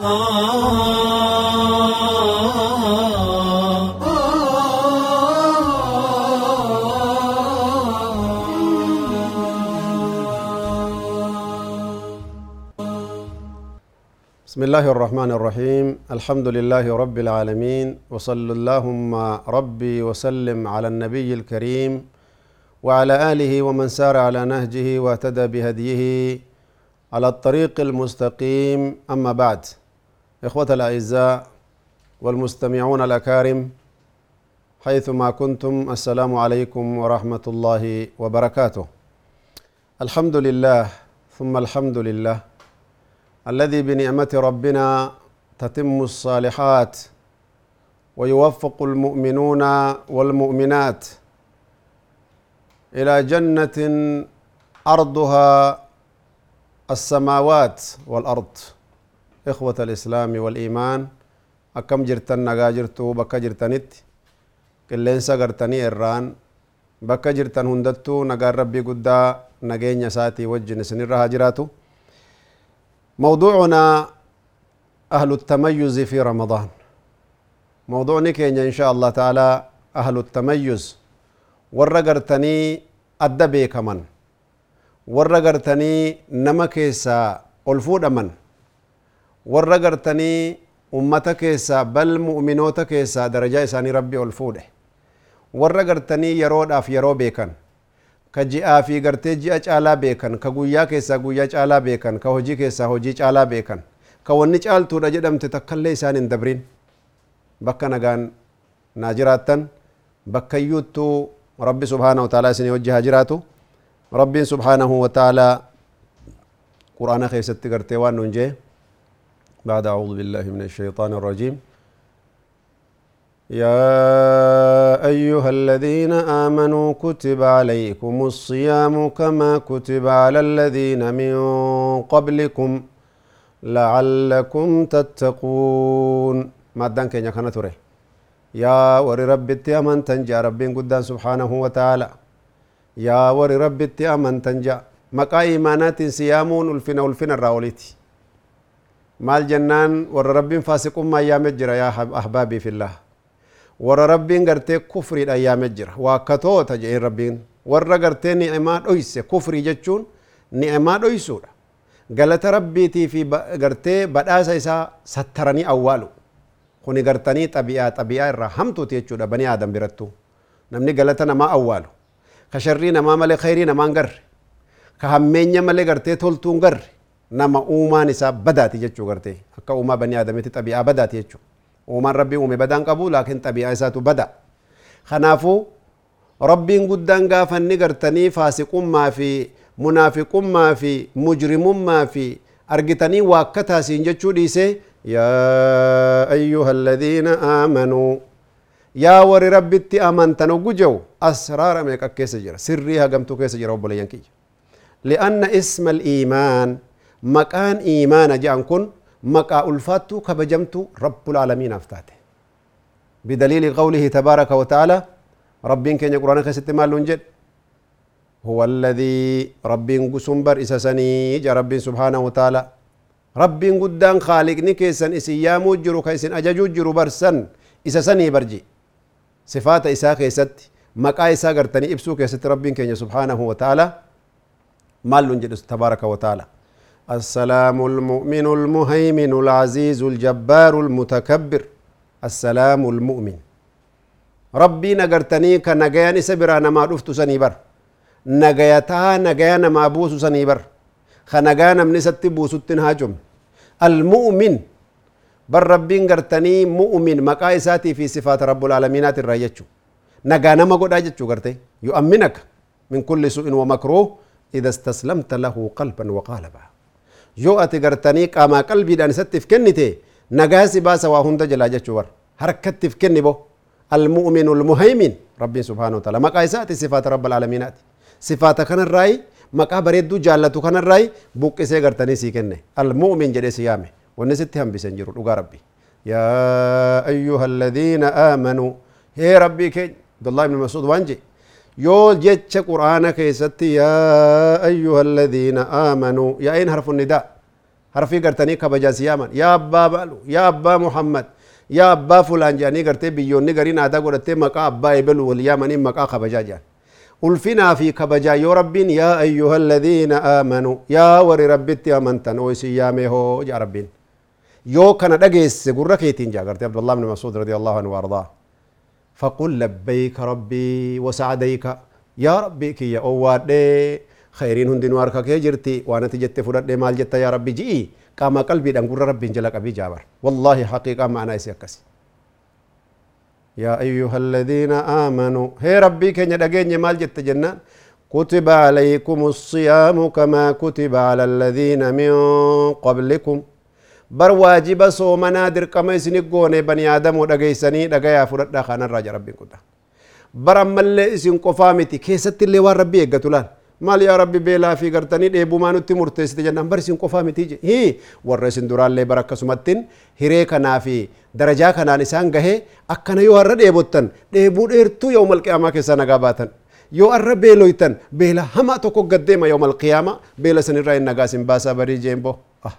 بسم الله الرحمن الرحيم. الحمد لله رب العالمين. وصلى اللهم ربي وسلم على النبي الكريم وعلى آله ومن سار على نهجه واهتدى بهديه على الطريق المستقيم. أما بعد إخوة الأعزاء والمستمعون الأكارم حيثما كنتم السلام عليكم ورحمة الله وبركاته. الحمد لله ثم الحمد لله الذي بنعمة ربنا تتم الصالحات ويوفق المؤمنون والمؤمنات إلى جنة أرضها السماوات والأرض. إخوة الإسلام والإيمان. أكم جرتن نغا جرتو بكا جرتنت. قلين سغرتني إران. بكا جرتن هندتو نغا ربي قدا نغين يساتي وجن سنرها جراتو موضوعنا أهل التميز في رمضان. موضوعنا كينيا إن شاء الله تعالى أهل التميز. ورقرتني أدبي كمان ورقرتني نمكيسا ألفود أمن ورقرتني ummata keessaa bal mu'minoota keessaa darajaa isaanii rabbi ol fuudhe warra gartanii yeroodhaaf yeroo beekan ka ji'aa fi gartee ji'a caalaa beekan ka guyyaa keessaa guyyaa caalaa beekan ka hojii keessaa hojii caalaa beekan ka wanni caaltuudha jedhamte takkallee isaan hin dabrin bakka nagaan naa jiraattan bakka iyyuuttuu rabbi subhaanahu wataalaa isinii wajji haa jiraatu rabbiin subhaanahu wataalaa qur'aana keessatti gartee waan nuun jee بعد أعوذ بالله من الشيطان الرجيم. يا أيها الذين آمنوا كتب عليكم الصيام كما كتب على الذين من قبلكم لعلكم تتقون. ما دان كينيا كان توري. يا ور رب أمن تنجا. رب قدان سبحانه وتعالى. يا ور رب أمن تنجا. مقا إيمانات صيامون ألفنا ألفنا الراوليتي maal jennaan warra rabbiin faasiqummaa ayyaame jira yaa ahbaabii fillah warra rabbiin gartee kufriidha ayyaame jira waakkatoota jedheen rabbiin warra gartee ni'imaa dhoyse kufrii jechuun ni'imaa dhoysuudha galata rabbiitii fi gartee badhaasa isaa sattaranii awwaalu kuni gartanii xabi'aa xabi'aa irraa hamtuuti jechuudha banii aadam birattu namni galata namaa awwaalu ka sharrii namaa malee khayrii namaan garre ka hammeenya malee gartee toltuun garre nama uumaan isaa badaati jechuu gartee akka uumaa banii aadamitti xabi'aa badaati jechuu uumaan rabbii uume badaan qabu laakiin xabi'aa isaatu bada kanaafuu rabbiin guddaan gaafanni gartanii faasiqummaa fi munaafiqummaa fi mujrimummaa fi argitanii waakkataasiin jechuu dhiisee yaa ayyuha alladhiina aamanuu yaa warri rabbitti amantan oggu jehu asraara meeqa keessa jira sirrii hagamtuu keessa jira obboleeyyan kiyya li'anna isma aliimaan maqaan iimaana jedhan kun maqaa ulfaattuu kabajamtuu rabbul aalamiinaaf taate bidaliili qawlihi tabaaraka wa ta'ala rabbiin keenya quraana keessatti maal nuun jedhe huwa alladhii rabbiin sun bar isa sanii ja rabbiin subhaanahu wa ta'ala rabbiin guddaan khaaliqni keessan isin yaamuu jiru ka isin ajajuu jiru barsan isa sanii barji sifaata isaa keessatti maqaa isaa gartanii ibsuu keessatti rabbiin keenya السلام المؤمن المهيمن العزيز الجبار المتكبر. السلام المؤمن. ربي نغرتني كنغيان سبرا نما دفت سنيبر. نغيتا نغيا نما بوس سنيبر. خنغا نمني ست بوسوتن هاجم. المؤمن. بر ربي غرتني مؤمن مقا اساتي في صفات رب العالمين الريچو نغا نما غدا جچو غرتي. يؤمنك من كل سوء ومكروه إذا استسلمت له قلبا وقالبا. Yoo ati gartanii qaamaa qalbiidhaan isattiif kennite nagaasi baasa waa hunda jalaa jechuu bar harkattiif kenni bo almu'minu almuhaymin rabbiin subhaanahu wa ta'ala maqaa isaati sifaata rabba alaalamiinaati sifaata kanarraayi maqaa bareedduu jaallatu kanarraayi buqqisee gartanii sii kenne almu'min jedhee si yaame wanni sitti hambisen jiru dhugaa rabbi yaa ayyuha alladhiina aamanuu hee rabbii keenya abdullah ibn mas'ud waan يول جيتش قرآن كيستي يا أيها الذين آمنوا. يا أين حرف النداء؟ حرفي قرتني كبجاز يا من يا أبا بألو يا أبا محمد يا أبا فلان جاني قرتي بيون نقرين آتا قرتي مقا أبا يبلو وليا من مقا خبجا جان. ألفنا في كبجا يا رب يا أيها الذين آمنوا. يا وري ربي تيامنتن ويسي يا ميهو يا رب يو كان دقيس قرركي تنجا قرتي عبد الله بن مسعود رضي الله عنه وأرضاه. فقل لبيك ربي وسعديك. يا ربي كي يا أوادي خيرين هندين واركا كي جرتي. وأنا تجت فرد مال جت يا ربي جي قام قلبي دنقر ربي جلك أبي جابر. والله حقيقة ما أنا يسيكسي يا أيها الذين آمنوا. هي ربي كي ندقين مال جت جنان كتب عليكم الصيام كما كتب على الذين من قبلكم. Bar waajiba soomanaa dirqama isini goone bani aadamoo dhageeysanii dhagayaa fudhadhaa kanarraa ja rabbiin kuta bar ammallee isin qofaa miti keessatti illee waan rabbi eeggatu laal maal yaa rabbi beelaa fi gartanii dheebumaa nutti murteessite jennaan bar isin qofaa miti je warra isin duraallee bar akkasumattin hiree kanaa fi darajaa kanaan isaan gahee akkana yoo har'a dheebottan dheebuu dheertuu yoo malqiyaamaa keessaa nagaa baatan yoo har'a beeloytan beela hamaa tokko gaddeema yoo malqiyaamaa beela sanirraa hin nagaa isin baasaa barii jeembo ah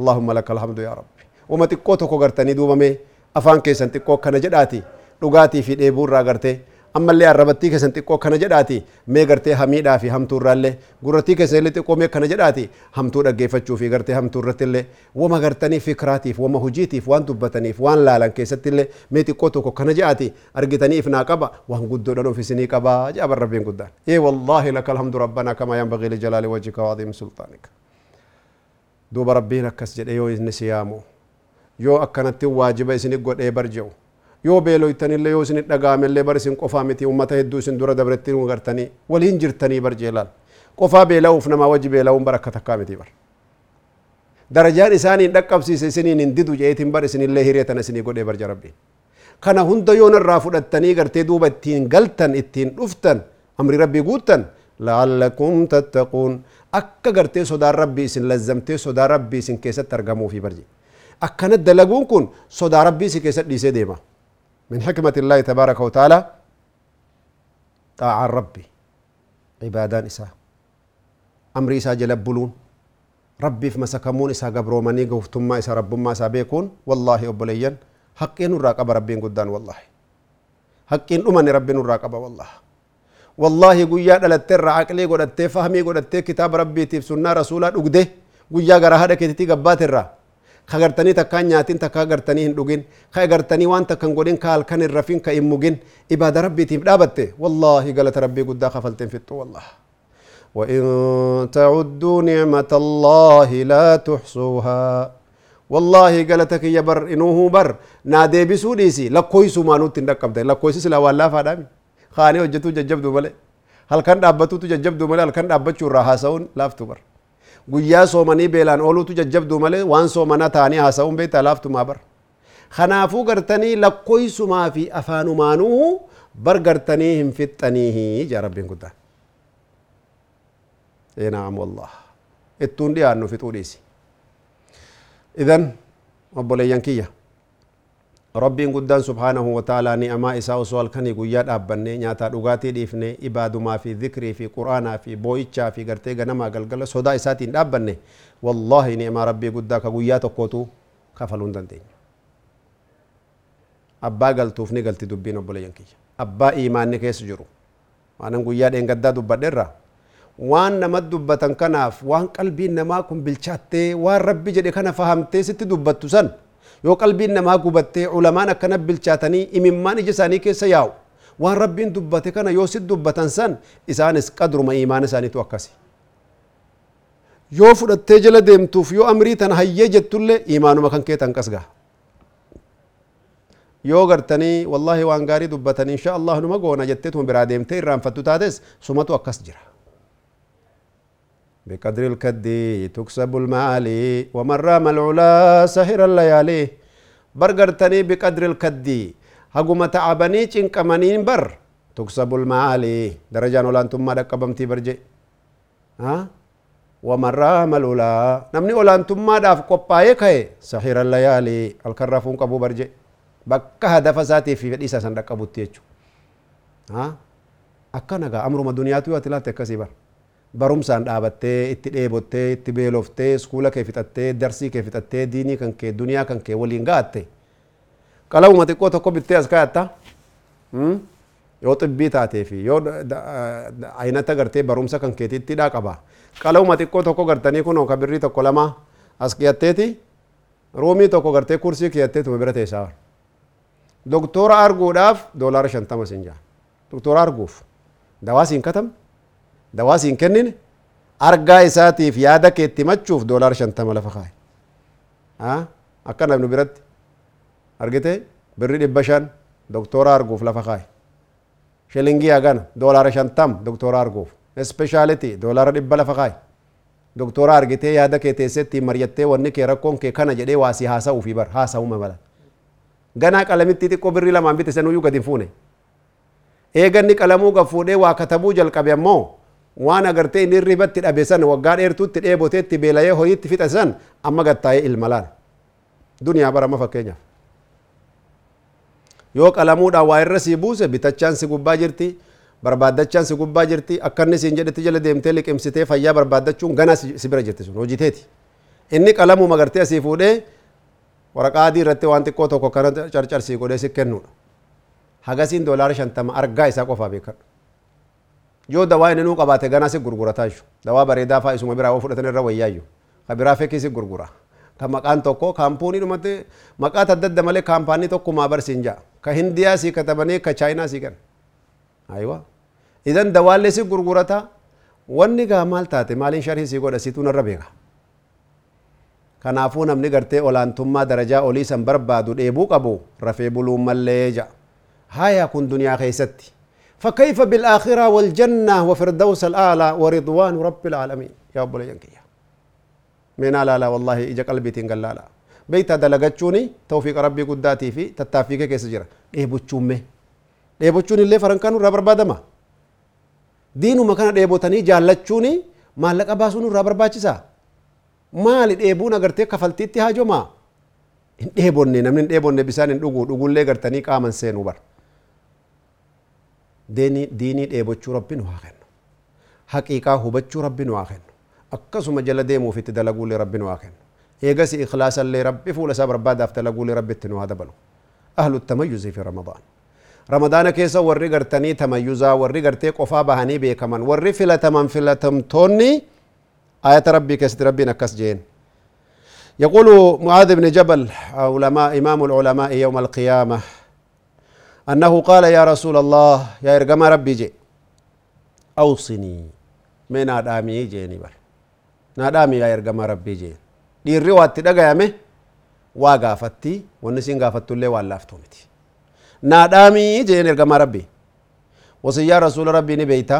اللهم لك الحمد يا رب وما تكو تكو غرتني دوما مي أفان كيسن تكو كنا جداتي لغاتي في ديبور را غرتي أما اللي عربتي كيسن تكو كنا جداتي مي غرتي حميدا في هم تور رالي غرتي كيسن اللي تكو مي كنا جداتي هم تور اغيفة چوفي غرتي هم تور رتلي وما غرتني فكراتي وما حجيتي فوان دبتني فوان لالان كيسن تلي مي تكو تكو كنا جداتي ارغتني افنا قبا وهم قدو لنو في سني قبا جابر ربين قدان اي والله لك الحمد ربنا كما ينبغي لجلال وجهك وعظيم سلطانك duuba rabbiin akkas jedhe yoo inni si yaamu yoo akkanatti waajiba isini godhee barje'u yoo beeloytanillee yoo isin dhagaamellee bar isin qofaa miti ummata hedduu isin dura dabretti gartanii waliin jirtanii barjee laal qofaa beela'uuf namaa wajji beela'uun bar akka takkaa miti bar darajaan isaaniin dhaqqabsiise isiniin hin didu jeetiin bar isinillee hireetan isinii godhee barja rabbiin kana hunda yoo narraa fudhattanii gartee duuba ittiin galtan ittiin dhuftan amri rabbii guuttan la'allakum tattaquun akka gartee sodaan rabbii isin lazzamtee sodaa rabbii isin keessatti argamuufi barje akkana dalaguun kun sodaa rabbii isin keessatti dhiisee deema min xikmati illaahi tabaaraka wataala xaacaan rabbi cibaadaan isaa amri isaa jala buluun rabbiif masakamuun isaa gabroomanii goftummaa isaa rabbummaa isaa beekuun wallaahi obboleeyyan haqqii nurraa qaba rabbiin guddaan wallaahi haqqiin dhumani rabbi nurraa qaba wallaahi والله قويا على التر عقلي قد التفهمي قد كتاب ربي تيف سنة رسولة أقده قويا قرى هذا كتتي قبات الرا خغرتني تكان ياتين تكا غرتني هندوغين خغرتني وان تكن غودين كال كان الرفين كيموغين عباد ربي تيف دابت والله قالت ربي قد خفلتين في التو والله. وإن تعدوا نعمة الله لا تحصوها. والله قالتك يا بر إنه بر. نادي بسوديسي. لا كويس ما نوتين دكبتين. لا كويس لا والله فادامي. خاني وجتو ججب دوبله هل كان دابتو تو ججب دوبله هل كان دابتو راهاسون لافتو بر غيا سوماني بيلان اولو تو ججب دوبله وان سومنا ثاني هاسون بيت لافتو ما بر خنافو غرتني لكوي سما في افانو مانو بر غرتني هم في تنيه يا رب غدا اي نعم والله اتون دي انو في توليسي اذا ابو لي ينكيه ربين قدان سبحانه وتعالى نعما إساء سوال كان يقول يا أبنى نياتا رغاتي ديفنى إباد ما في ذكري في قرآن في بويتشا في قرتيغا نما قل قل سودا إساتي أبنى والله اما ربي قدى كقول يا تقوتو كفلون دان دين أبا قل توفني قل تدبين أبو لينكي أبا إيماني كيس جرو وأنا نقول يا دين قدى دبا درى وان نما دبا تنكناف وان قلبين نما كن وان ربي جدي كان فهمتي ستي دبا تسن yoo qalbiin namaa gubattee ulamaan akkana bilchaatanii imimmaan ija isaanii keessa yaa'u waan rabbiin dubbate kana yoo sit dubbatan san isaanis qadruma iimaan isaaniitu akkasi yoo fudhattee jala deemtuuf yoo amrii tana hayyee jettullee iimaanuma kan kee tan qasgaa yoo gartanii wallaahi waan gaarii dubbatan insha allah numa goona jetteetuma biraa deemtee irraanfattu taates sumatu akkas jira بقدر الكد تكسب المعالي ومن رام العلا سهر الليالي. برغرتني بقدر الكد. هقوم تعبني چنقمنين بر تكسب المعالي درجة نولان ثم دقبمتي برجي ها؟ ومن رام العلا. نمني أولان ثم داف قباية كاي سهر الليالي. الكرافون قبو برجي isaatii fi fedhii isaa san dhaqqabutti jechuudha. Akka nagaa amruma duniyaatu yoo ati ilaalte akkasii bara. Barumsaan dhaabattee itti dheebottee itti beeloftee iskuula kee fixattee darsii kee fixattee diinii kan kee duniyaa kan kee waliin ga'atte qalamuma xiqqoo tokko bittee as kaayatta yoo xibbii taatee fi yoo aynata gartee barumsa kan keetitti dhaa qaba qalamuma xiqqoo tokko gartanii kun ka birrii tokko lama as kiyatteeti ruumii tokko gartee kursii kiyatteetuma bira teessaa doktora arguudhaaf doolaara shantama sin jaa doktora arguuf dawaa siin katam dawaa siin kennine argaa isaatiif yaada keetti machuuf doolaara shantama lafa kaaye akka namni biratti argite birri dhibba shan doktora arguuf lafa kaaye shilingii hagana doolaara shantam doktora arguuf ispeeshaaliti doolaara dhibba lafa kaaye doktora argitee yaada kee teessetti maryattee wanni kee rakkoon kee kana jedhee waasii haasa'uufi bar haasa'uma mala ganaa qalamitti xiqqoo birrii lamaan bite sanuyyuu gadi hin fuune eeganni qalamuu gad fuudhee waa katabuu jalqabe ammoo waan agartee inni ribatti dhabe san waggaa dheertuutti dheeboteetti beelayee horiitti fixa san amma gattaa'ee ilma laala duniyaa barama fakkeenyaaf yoo qalamuudhaan waa irra sii buuse bitachaan si gubbaa jirti barbaaddachaan si gubbaa jirti akka inni siin jedhetti jala deemtee liqimsitee fayyaa barbaaddachuun ganaa si bira jirti sun hojiteeti inni qalamuu magartee asii fuudhee waraqaa adii irratti waan xiqqoo tokko kana carcarsii godhee si kennuudha hagasiin doolaara shantama argaa isaa qofaa beekadhu yoo dawaa inni nuu qabaate ganaa si gurgurataa jechu dawaa bareedaa faa isuma biraa fudhatan irra wayyaayyu ka biraa fekkii si gurgura ka maqaan tokko kaampuni dhumatti maqaa adda adda malee kaampaanii tokkumaa barsiin ja'a ka hindiyaa sii katabanii ka chaayinaa sii kan aywa idan dawaallee si gurgurata wanni gaa maal taate maaliin sharhii sii godha siituu narra beeka kanaafuu namni gartee olaantummaa darajaa olii san barbaadu dheebuu qabu rafee buluun mallee ja'a haya kun duniyaa keessatti فكيف بالآخرة والجنة وفردوس الأعلى ورضوان رب العالمين؟ يا أبو لينكيا من لا لا والله إجا قلبي تنقل لا لا. بيتا دلقتشوني توفيق ربي قداتي في تتافيك كيس جرا ديبوچومه ديبوچون اللي فرنكانو رابر بادما؟ دينو مكان ديبوتاني جالچوني مالك أباسونو رابر باچسا maali dheebuun agartee kafaltiitti haajomaa hin dheebonne namni hin dheebonne bisaan hin dhuguu dhugullee gartanii qaaman seenuu bara ديني ديني دي بوچو ربي نو اخنو حقيقة هو بوچو ربي نو اخنو أكسو مجل ديمو في تدلغو لي ربي نو اخنو يغسي إخلاص لي ربي فول سبب ربا دافت لغو لي هذا بلو أهل التميز في رمضان. رمضان كيسا ورري غرتني تميزا ورري غرتي قفا بهاني بكمن ورري فلتمن فلتم توني آيات ربي كست ربي نكس جين. يقول معاذ بن جبل آه، علماء إمام العلماء يوم القيامة. أنه قال يا رسول الله يا إرقام ربي جي أوصني. من آدامي جيني بر نادامي يا إرقام ربي جي دي الرواد تدقى يا مي واقافتي ونسين قافت اللي واللافتومتي نادامي جيني إرقام ربي. وصي يا رسول ربي نبيتا.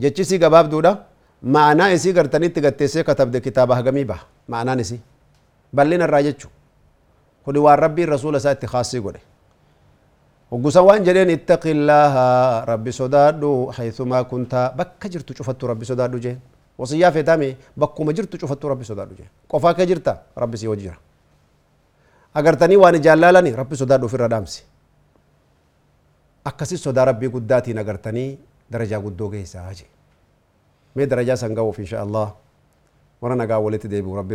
جيتشي سي قباب دودا. معنى إسي قرتني تغتسي كتب دي كتابه غمي بها. معنى نسي. بلين الرأي جيتشو خلوا ربي رسول ساتي خاصي قولي. Hoggusan waan jedheen ittaqillaaha rabbi sodaadhu haythumaa kuntaa bakka jirtu cufattu rabbi sodaadhu jeen wasiyyaa feetame bakkuma jirtu cufattu rabbi sodaadhu jeen qofaa kee jirta rabbi sii wajji jira agartanii waan jaallaalani rabbi sodaadhu ofirra dhaamsi akkasi sodaa rabbii guddaatiin agartanii darajaa guddoo geessaa jee mee darajaa san ga'uuf insha allah warra nagaa walitti deebi'u rabbi